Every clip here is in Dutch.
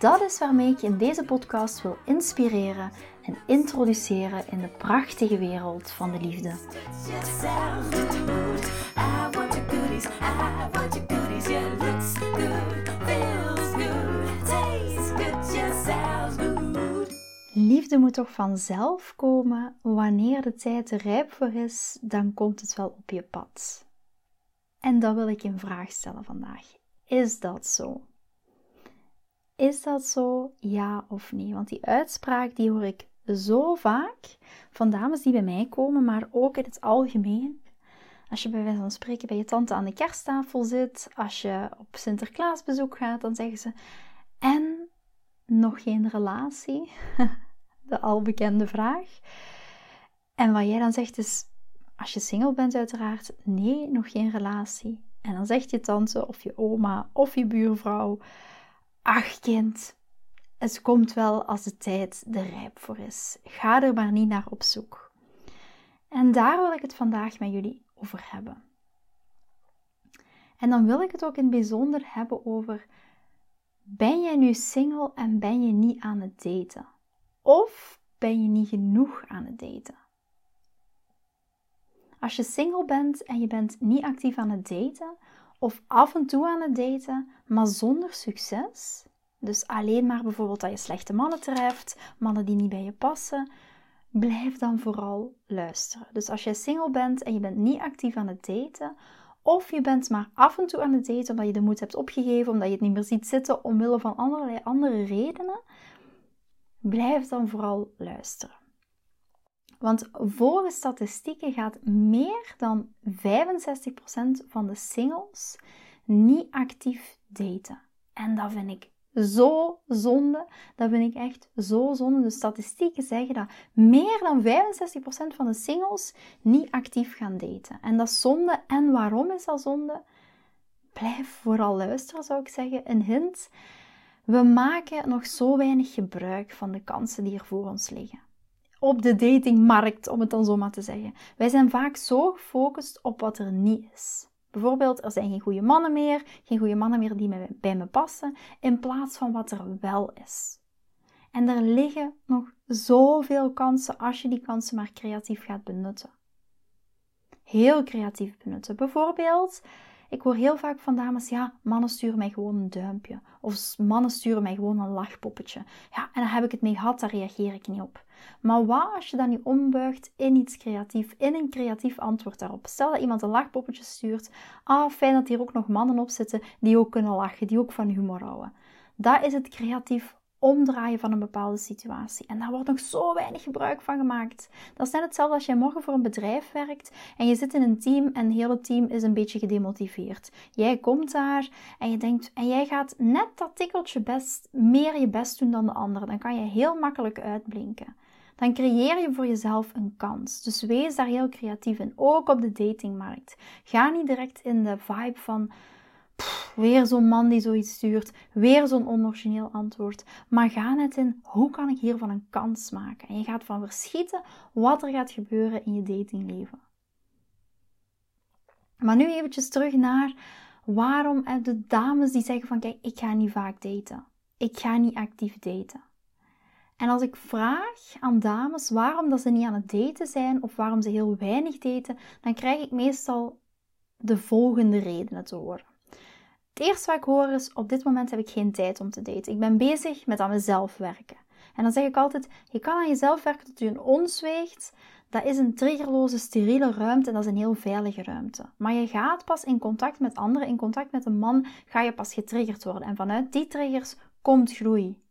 Dat is waarmee ik je in deze podcast wil inspireren en introduceren in de prachtige wereld van de liefde. Liefde moet toch vanzelf komen. Wanneer de tijd er rijp voor is, dan komt het wel op je pad. En dat wil ik in vraag stellen vandaag. Is dat zo? Is dat zo, ja of nee? Want die uitspraak die hoor ik zo vaak van dames die bij mij komen, maar ook in het algemeen. Als je bij wijze van spreken bij je tante aan de kersttafel zit, als je op Sinterklaasbezoek gaat, dan zeggen ze: En nog geen relatie? De albekende vraag. En wat jij dan zegt is: Als je single bent, uiteraard, nee, nog geen relatie. En dan zegt je tante of je oma of je buurvrouw: Ach kind, het komt wel als de tijd er rijp voor is. Ga er maar niet naar op zoek. En daar wil ik het vandaag met jullie over hebben. En dan wil ik het ook in het bijzonder hebben over: ben jij nu single en ben je niet aan het daten? Of ben je niet genoeg aan het daten? Als je single bent en je bent niet actief aan het daten, of af en toe aan het daten, maar zonder succes. Dus alleen maar bijvoorbeeld dat je slechte mannen treft, mannen die niet bij je passen. Blijf dan vooral luisteren. Dus als jij single bent en je bent niet actief aan het daten, of je bent maar af en toe aan het daten omdat je de moed hebt opgegeven, omdat je het niet meer ziet zitten omwille van allerlei andere redenen, blijf dan vooral luisteren. Want volgens statistieken gaat meer dan 65% van de singles niet actief daten. En dat vind ik zo zonde. Dat vind ik echt zo zonde. De statistieken zeggen dat meer dan 65% van de singles niet actief gaan daten. En dat is zonde. En waarom is dat zonde? Blijf vooral luisteren, zou ik zeggen. Een hint. We maken nog zo weinig gebruik van de kansen die er voor ons liggen op de datingmarkt, om het dan zo maar te zeggen. Wij zijn vaak zo gefocust op wat er niet is. Bijvoorbeeld, er zijn geen goede mannen meer, geen goede mannen meer die bij me passen, in plaats van wat er wel is. En er liggen nog zoveel kansen als je die kansen maar creatief gaat benutten. Heel creatief benutten. Bijvoorbeeld, ik hoor heel vaak van dames, ja, mannen sturen mij gewoon een duimpje. Of mannen sturen mij gewoon een lachpoppetje. Ja, en daar heb ik het mee gehad, daar reageer ik niet op. Maar wat als je dat nu ombuigt in iets creatief, in een creatief antwoord daarop? Stel dat iemand een lachpoppetje stuurt. Ah, fijn dat hier ook nog mannen op zitten die ook kunnen lachen, die ook van humor houden. Dat is het creatief omdraaien van een bepaalde situatie. En daar wordt nog zo weinig gebruik van gemaakt. Dat is net hetzelfde als jij morgen voor een bedrijf werkt en je zit in een team en het hele team is een beetje gedemotiveerd. Jij komt daar en je denkt en jij gaat net dat tikkeltje best meer je best doen dan de anderen. Dan kan je heel makkelijk uitblinken. Dan creëer je voor jezelf een kans. Dus wees daar heel creatief in, ook op de datingmarkt. Ga niet direct in de vibe van weer zo'n man die zoiets stuurt, weer zo'n onorigineel antwoord. Maar ga net in, hoe kan ik hiervan een kans maken? En je gaat van verschieten wat er gaat gebeuren in je datingleven. Maar nu eventjes terug naar waarom de dames die zeggen van kijk, ik ga niet vaak daten. Ik ga niet actief daten. En als ik vraag aan dames waarom dat ze niet aan het daten zijn of waarom ze heel weinig daten, dan krijg ik meestal de volgende redenen te horen. Het eerste wat ik hoor is: op dit moment heb ik geen tijd om te daten. Ik ben bezig met aan mezelf werken. En dan zeg ik altijd: je kan aan jezelf werken tot je een ons weegt. Dat is een triggerloze, steriele ruimte en dat is een heel veilige ruimte. Maar je gaat pas in contact met anderen, in contact met een man, ga je pas getriggerd worden. En vanuit die triggers komt groei.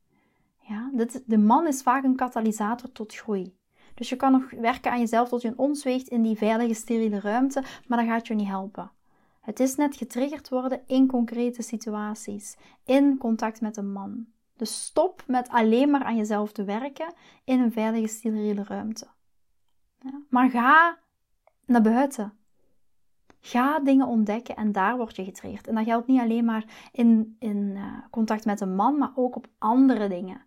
Ja, de man is vaak een katalysator tot groei. Dus je kan nog werken aan jezelf tot je een ons weegt in die veilige, steriele ruimte, maar dat gaat je niet helpen. Het is net getriggerd worden in concrete situaties, in contact met een man. Dus stop met alleen maar aan jezelf te werken in een veilige, steriele ruimte. Ja? Maar ga naar buiten. Ga dingen ontdekken en daar word je getriggerd. En dat geldt niet alleen maar in, in uh, contact met een man, maar ook op andere dingen.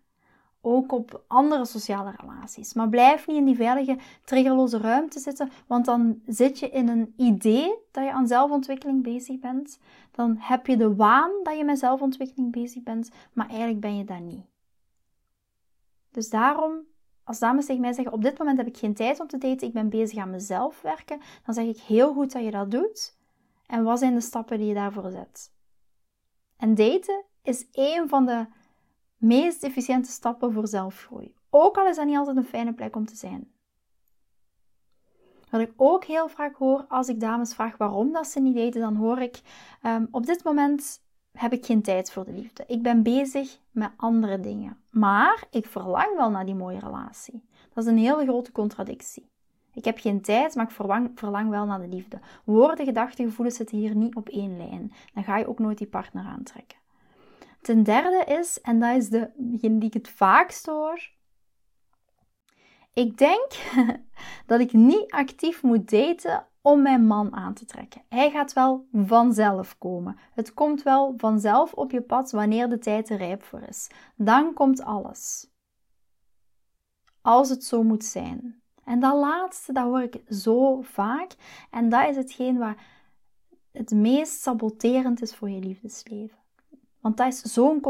Ook op andere sociale relaties. Maar blijf niet in die veilige, triggerloze ruimte zitten, want dan zit je in een idee dat je aan zelfontwikkeling bezig bent. Dan heb je de waan dat je met zelfontwikkeling bezig bent, maar eigenlijk ben je dat niet. Dus daarom, als dames tegen mij zeggen: Op dit moment heb ik geen tijd om te daten, ik ben bezig aan mezelf werken, dan zeg ik heel goed dat je dat doet. En wat zijn de stappen die je daarvoor zet? En daten is een van de meest efficiënte stappen voor zelfgroei. Ook al is dat niet altijd een fijne plek om te zijn. Wat ik ook heel vaak hoor als ik dames vraag waarom dat ze niet daten, dan hoor ik um, op dit moment heb ik geen tijd voor de liefde. Ik ben bezig met andere dingen. Maar ik verlang wel naar die mooie relatie. Dat is een hele grote contradictie. Ik heb geen tijd, maar ik verlang, verlang wel naar de liefde. Woorden, gedachten, gevoelens zitten hier niet op één lijn. Dan ga je ook nooit die partner aantrekken. Ten derde is, en dat is de, degene die ik het vaakst hoor. Ik denk dat ik niet actief moet daten om mijn man aan te trekken. Hij gaat wel vanzelf komen. Het komt wel vanzelf op je pad wanneer de tijd er rijp voor is. Dan komt alles. Als het zo moet zijn. En dat laatste, dat hoor ik zo vaak. En dat is hetgeen wat het meest saboterend is voor je liefdesleven. Want dat is zo'n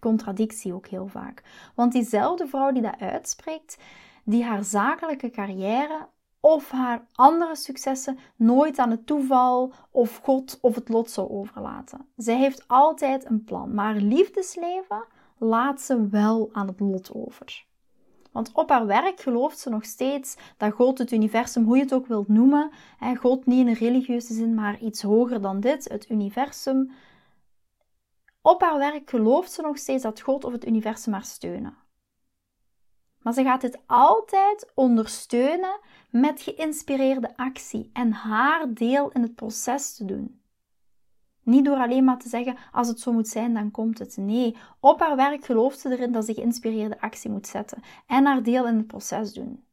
contradictie ook heel vaak. Want diezelfde vrouw die dat uitspreekt, die haar zakelijke carrière of haar andere successen nooit aan het toeval of God of het lot zou overlaten. Zij heeft altijd een plan, maar liefdesleven laat ze wel aan het lot over. Want op haar werk gelooft ze nog steeds dat God, het universum, hoe je het ook wilt noemen, God niet in een religieuze zin, maar iets hoger dan dit, het universum, op haar werk gelooft ze nog steeds dat God of het universum haar steunen. Maar ze gaat dit altijd ondersteunen met geïnspireerde actie en haar deel in het proces te doen. Niet door alleen maar te zeggen: als het zo moet zijn, dan komt het. Nee, op haar werk gelooft ze erin dat ze geïnspireerde actie moet zetten en haar deel in het proces doen.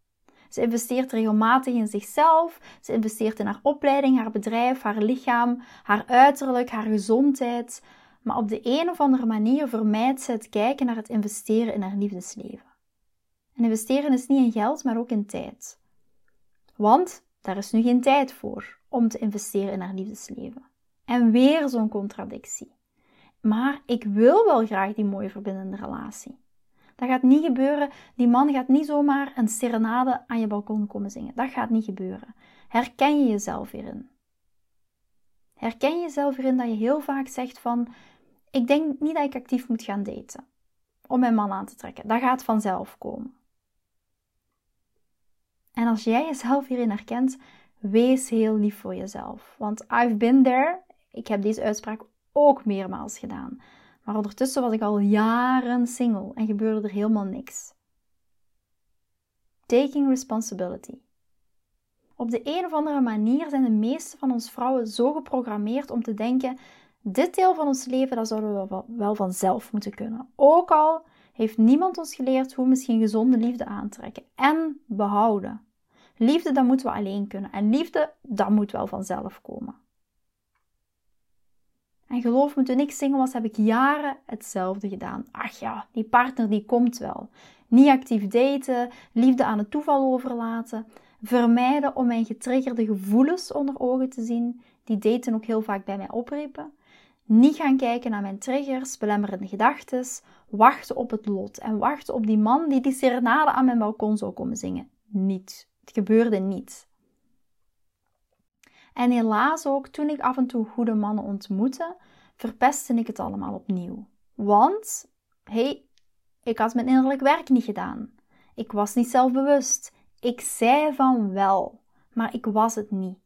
Ze investeert regelmatig in zichzelf, ze investeert in haar opleiding, haar bedrijf, haar lichaam, haar uiterlijk, haar gezondheid, maar op de een of andere manier vermijdt ze het kijken naar het investeren in haar liefdesleven. En investeren is niet in geld, maar ook in tijd. Want daar is nu geen tijd voor om te investeren in haar liefdesleven. En weer zo'n contradictie. Maar ik wil wel graag die mooie verbindende relatie. Dat gaat niet gebeuren. Die man gaat niet zomaar een serenade aan je balkon komen zingen. Dat gaat niet gebeuren. Herken je jezelf hierin? Herken je jezelf erin dat je heel vaak zegt van, ik denk niet dat ik actief moet gaan daten om mijn man aan te trekken. Dat gaat vanzelf komen. En als jij jezelf hierin herkent, wees heel lief voor jezelf. Want I've been there. Ik heb deze uitspraak ook meermaals gedaan. Maar ondertussen was ik al jaren single en gebeurde er helemaal niks. Taking responsibility. Op de een of andere manier zijn de meeste van ons vrouwen zo geprogrammeerd om te denken: dit deel van ons leven, dat zouden we wel vanzelf moeten kunnen. Ook al heeft niemand ons geleerd hoe we misschien gezonde liefde aantrekken en behouden. Liefde, dat moeten we alleen kunnen. En liefde, dat moet wel vanzelf komen. En geloof me, toen ik single was, heb ik jaren hetzelfde gedaan. Ach ja, die partner die komt wel. Niet actief daten, liefde aan het toeval overlaten vermijden om mijn getriggerde gevoelens onder ogen te zien, die daten ook heel vaak bij mij opriepen. Niet gaan kijken naar mijn triggers, belemmerende gedachten, wachten op het lot en wachten op die man die die serenade aan mijn balkon zou komen zingen. Niet. Het gebeurde niet. En helaas ook, toen ik af en toe goede mannen ontmoette, verpestte ik het allemaal opnieuw. Want, hé, hey, ik had mijn innerlijk werk niet gedaan. Ik was niet zelfbewust. Ik zei van wel, maar ik was het niet.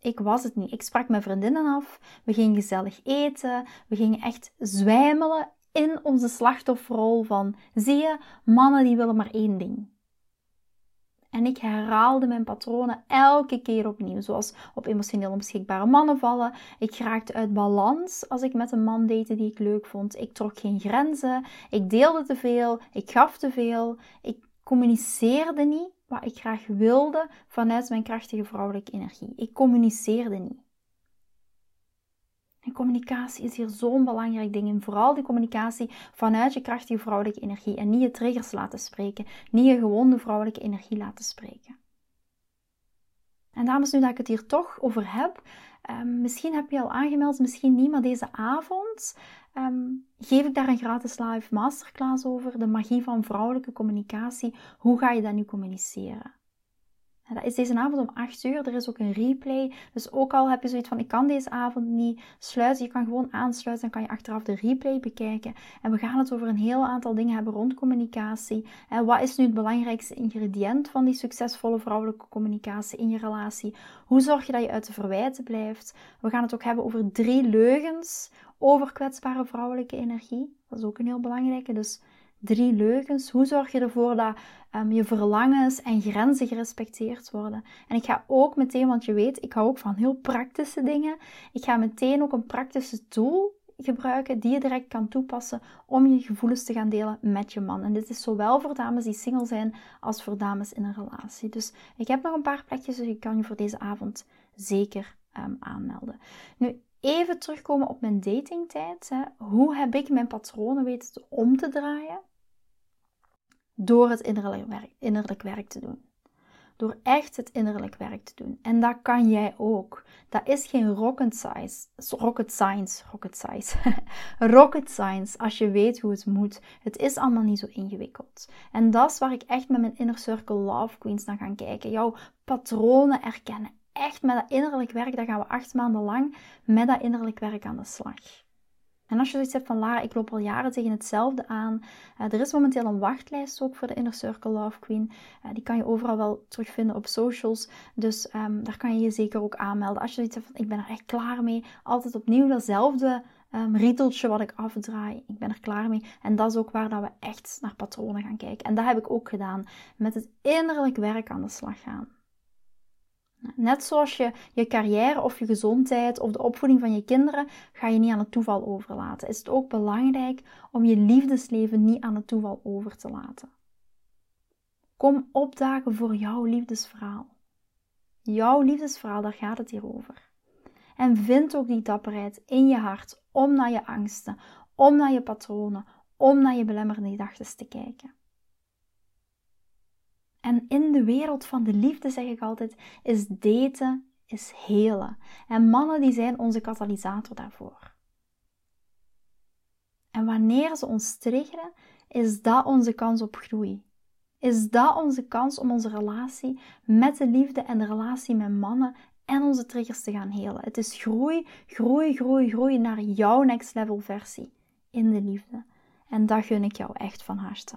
Ik was het niet. Ik sprak mijn vriendinnen af. We gingen gezellig eten. We gingen echt zwijmelen in onze slachtofferrol van, zie je, mannen die willen maar één ding. En ik herhaalde mijn patronen elke keer opnieuw. Zoals op emotioneel onbeschikbare mannen vallen. Ik raakte uit balans als ik met een man date die ik leuk vond. Ik trok geen grenzen. Ik deelde te veel. Ik gaf te veel. Ik communiceerde niet wat ik graag wilde vanuit mijn krachtige vrouwelijke energie. Ik communiceerde niet. En communicatie is hier zo'n belangrijk ding. En vooral die communicatie vanuit je krachtige vrouwelijke energie. En niet je triggers laten spreken. Niet je gewonde vrouwelijke energie laten spreken. En dames, nu dat ik het hier toch over heb. Um, misschien heb je al aangemeld, misschien niet. Maar deze avond um, geef ik daar een gratis live masterclass over. De magie van vrouwelijke communicatie. Hoe ga je dat nu communiceren? dat is deze avond om 8 uur. Er is ook een replay. Dus ook al heb je zoiets van: ik kan deze avond niet sluiten, je kan gewoon aansluiten. Dan kan je achteraf de replay bekijken. En we gaan het over een heel aantal dingen hebben rond communicatie. En wat is nu het belangrijkste ingrediënt van die succesvolle vrouwelijke communicatie in je relatie? Hoe zorg je dat je uit de verwijten blijft? We gaan het ook hebben over drie leugens over kwetsbare vrouwelijke energie. Dat is ook een heel belangrijke. Dus drie leugens. Hoe zorg je ervoor dat um, je verlangens en grenzen gerespecteerd worden? En ik ga ook meteen, want je weet, ik hou ook van heel praktische dingen. Ik ga meteen ook een praktische tool gebruiken die je direct kan toepassen om je gevoelens te gaan delen met je man. En dit is zowel voor dames die single zijn als voor dames in een relatie. Dus ik heb nog een paar plekjes, dus je kan je voor deze avond zeker um, aanmelden. Nu, even terugkomen op mijn datingtijd. Hè. Hoe heb ik mijn patronen weten om te draaien? door het innerlijk werk, innerlijk werk te doen. Door echt het innerlijk werk te doen. En dat kan jij ook. Dat is geen rocket science. Rocket science. Rocket science. rocket science. Als je weet hoe het moet. Het is allemaal niet zo ingewikkeld. En dat is waar ik echt met mijn Inner Circle Love Queens naar ga kijken. Jouw patronen erkennen. Echt met dat innerlijk werk. Daar gaan we acht maanden lang met dat innerlijk werk aan de slag. En als je zoiets hebt van Lara, ik loop al jaren tegen hetzelfde aan. Uh, er is momenteel een wachtlijst ook voor de Inner Circle Love Queen. Uh, die kan je overal wel terugvinden op socials. Dus um, daar kan je je zeker ook aanmelden. Als je zoiets hebt van ik ben er echt klaar mee. Altijd opnieuw datzelfde um, rieteltje wat ik afdraai. Ik ben er klaar mee. En dat is ook waar dat we echt naar patronen gaan kijken. En dat heb ik ook gedaan. Met het innerlijk werk aan de slag gaan. Net zoals je je carrière of je gezondheid of de opvoeding van je kinderen ga je niet aan het toeval overlaten. Is het ook belangrijk om je liefdesleven niet aan het toeval over te laten. Kom opdagen voor jouw liefdesverhaal. Jouw liefdesverhaal, daar gaat het hier over. En vind ook die dapperheid in je hart om naar je angsten, om naar je patronen, om naar je belemmerende gedachten te kijken. En in de wereld van de liefde, zeg ik altijd, is daten, is helen. En mannen die zijn onze katalysator daarvoor. En wanneer ze ons triggeren, is dat onze kans op groei. Is dat onze kans om onze relatie met de liefde en de relatie met mannen en onze triggers te gaan helen. Het is groei, groei, groei, groei naar jouw next level versie in de liefde. En dat gun ik jou echt van harte.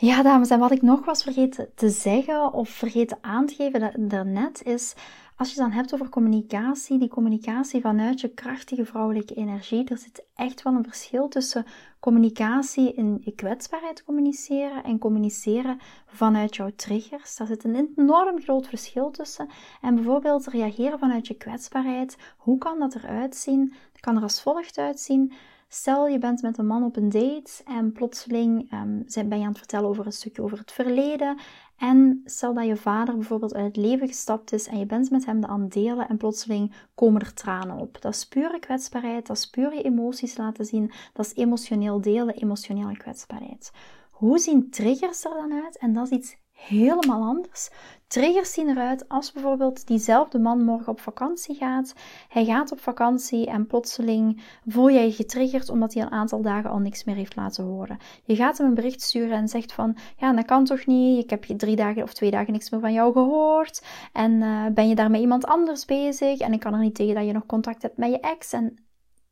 Ja, dames, en wat ik nog was vergeten te zeggen of vergeten aan te geven daarnet is, als je het dan hebt over communicatie, die communicatie vanuit je krachtige vrouwelijke energie, er zit echt wel een verschil tussen communicatie in je kwetsbaarheid communiceren en communiceren vanuit jouw triggers. Daar zit een enorm groot verschil tussen. En bijvoorbeeld reageren vanuit je kwetsbaarheid, hoe kan dat eruit zien? Dat kan er als volgt uitzien. Stel je bent met een man op een date en plotseling um, ben je aan het vertellen over een stukje over het verleden. En stel dat je vader bijvoorbeeld uit het leven gestapt is en je bent met hem aan het delen en plotseling komen er tranen op. Dat is pure kwetsbaarheid, dat is puur je emoties laten zien, dat is emotioneel delen, emotionele kwetsbaarheid. Hoe zien triggers er dan uit? En dat is iets helemaal anders. Triggers zien eruit als bijvoorbeeld diezelfde man morgen op vakantie gaat. Hij gaat op vakantie en plotseling voel jij je getriggerd omdat hij een aantal dagen al niks meer heeft laten horen. Je gaat hem een bericht sturen en zegt van, ja, dat kan toch niet? Ik heb je drie dagen of twee dagen niks meer van jou gehoord. En uh, ben je daar met iemand anders bezig? En ik kan er niet tegen dat je nog contact hebt met je ex. En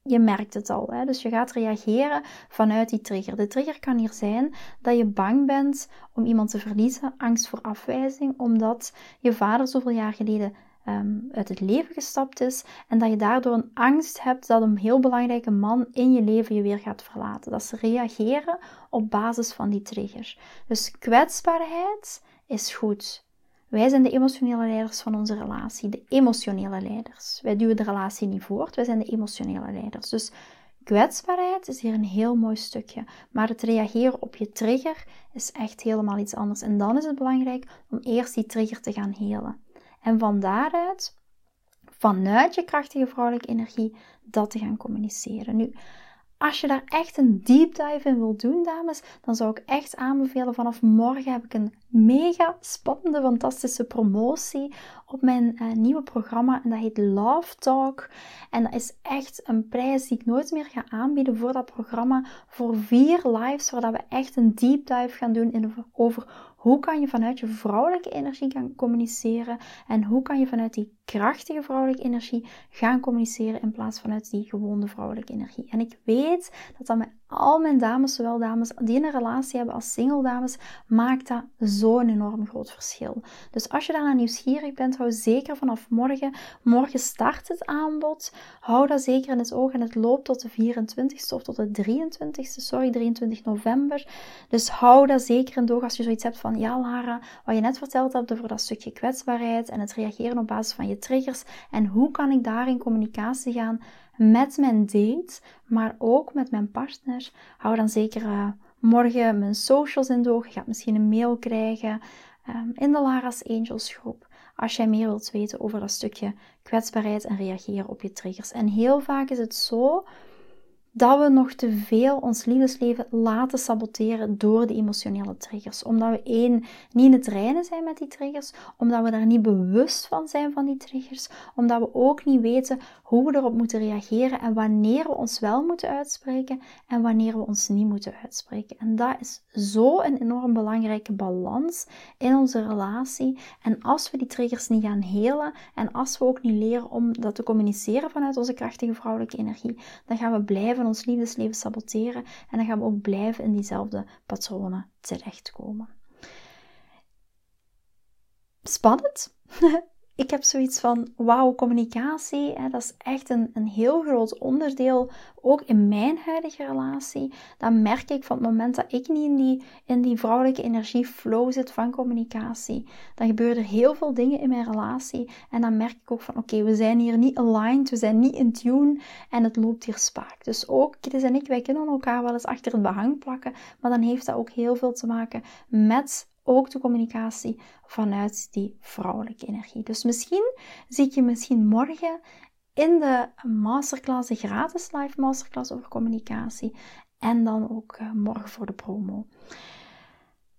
je merkt het al. Hè? Dus je gaat reageren vanuit die trigger. De trigger kan hier zijn dat je bang bent om iemand te verliezen, angst voor afwijzing, omdat je vader zoveel jaar geleden ehm, uit het leven gestapt is en dat je daardoor een angst hebt dat een heel belangrijke man in je leven je weer gaat verlaten. Dat ze reageren op basis van die trigger. Dus kwetsbaarheid is goed. Wij zijn de emotionele leiders van onze relatie, de emotionele leiders. Wij duwen de relatie niet voort, wij zijn de emotionele leiders. Dus kwetsbaarheid is hier een heel mooi stukje. Maar het reageren op je trigger is echt helemaal iets anders. En dan is het belangrijk om eerst die trigger te gaan helen. En van daaruit, vanuit je krachtige vrouwelijke energie, dat te gaan communiceren. Nu, als je daar echt een deep dive in wilt doen, dames, dan zou ik echt aanbevelen. Vanaf morgen heb ik een mega spannende, fantastische promotie op mijn uh, nieuwe programma. En dat heet Love Talk. En dat is echt een prijs die ik nooit meer ga aanbieden voor dat programma. Voor vier lives, waar we echt een deep dive gaan doen over hoe kan je vanuit je vrouwelijke energie gaan communiceren? En hoe kan je vanuit die krachtige vrouwelijke energie gaan communiceren in plaats vanuit die gewone vrouwelijke energie? En ik weet dat dat met al mijn dames, zowel dames die een relatie hebben als single dames, maakt dat zo'n enorm groot verschil. Dus als je daar nieuwsgierig bent, hou zeker vanaf morgen. Morgen start het aanbod. Hou dat zeker in het oog en het loopt tot de 24ste of tot de 23ste, sorry, 23 november. Dus hou dat zeker in oog als je zoiets hebt van, ja Lara, wat je net verteld hebt over dat stukje kwetsbaarheid en het reageren op basis van je triggers en hoe kan ik daar in communicatie gaan met mijn date, maar ook met mijn partner. Hou dan zeker uh, morgen mijn socials in de oog. Je gaat misschien een mail krijgen um, in de Lara's Angels groep. Als jij meer wilt weten over dat stukje kwetsbaarheid en reageren op je triggers. En heel vaak is het zo dat we nog te veel ons liefdesleven laten saboteren door de emotionele triggers. Omdat we één, niet in het reinen zijn met die triggers, omdat we daar niet bewust van zijn van die triggers, omdat we ook niet weten hoe we erop moeten reageren en wanneer we ons wel moeten uitspreken en wanneer we ons niet moeten uitspreken. En dat is zo een enorm belangrijke balans in onze relatie. En als we die triggers niet gaan helen en als we ook niet leren om dat te communiceren vanuit onze krachtige vrouwelijke energie, dan gaan we blijven ons liefdesleven saboteren en dan gaan we ook blijven in diezelfde patronen terechtkomen. Spannend? ik heb zoiets van, wauw, communicatie, hè, dat is echt een, een heel groot onderdeel, ook in mijn huidige relatie. Dan merk ik van het moment dat ik niet in die, in die vrouwelijke energieflow zit van communicatie, dan gebeuren er heel veel dingen in mijn relatie. En dan merk ik ook van, oké, we zijn hier niet aligned, we zijn niet in tune en het loopt hier spaak. Dus ook, Chris en ik, wij kunnen elkaar wel eens achter het behang plakken, maar dan heeft dat ook heel veel te maken met ook de communicatie vanuit die vrouwelijke energie. Dus misschien zie ik je misschien morgen in de masterclass, de gratis live masterclass over communicatie. En dan ook eh, morgen voor de promo.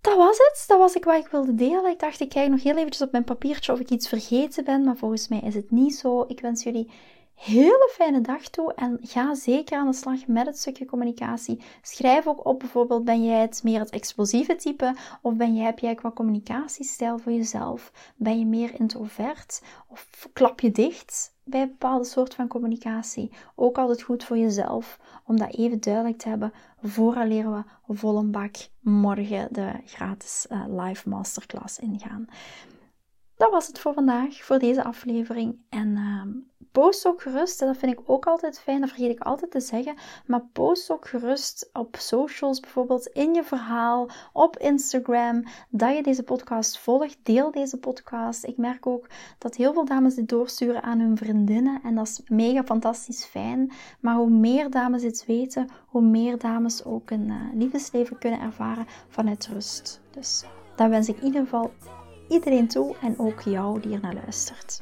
Dat was het. Dat was ik wat ik wilde delen. Ik dacht, ik kijk nog heel eventjes op mijn papiertje of ik iets vergeten ben. Maar volgens mij is het niet zo. Ik wens jullie hele fijne dag toe en ga zeker aan de slag met het stukje communicatie. Schrijf ook op bijvoorbeeld, ben jij het meer het explosieve type of ben jij, heb jij qua communicatiestijl voor jezelf? Ben je meer introvert of klap je dicht bij een bepaalde soort van communicatie? Ook altijd goed voor jezelf om dat even duidelijk te hebben vooraleer we vol een bak morgen de gratis uh, live masterclass ingaan. Dat was het voor vandaag, voor deze aflevering. En uh, post ook gerust, dat vind ik ook altijd fijn, dat vergeet ik altijd te zeggen, maar post ook gerust op socials, bijvoorbeeld in je verhaal, op Instagram, dat je deze podcast volgt. Deel deze podcast. Ik merk ook dat heel veel dames dit doorsturen aan hun vriendinnen en dat is mega fantastisch fijn. Maar hoe meer dames dit weten, hoe meer dames ook een uh, liefdesleven kunnen ervaren vanuit rust. Dus daar wens ik in ieder geval iedereen toe en ook jou die er naar luistert.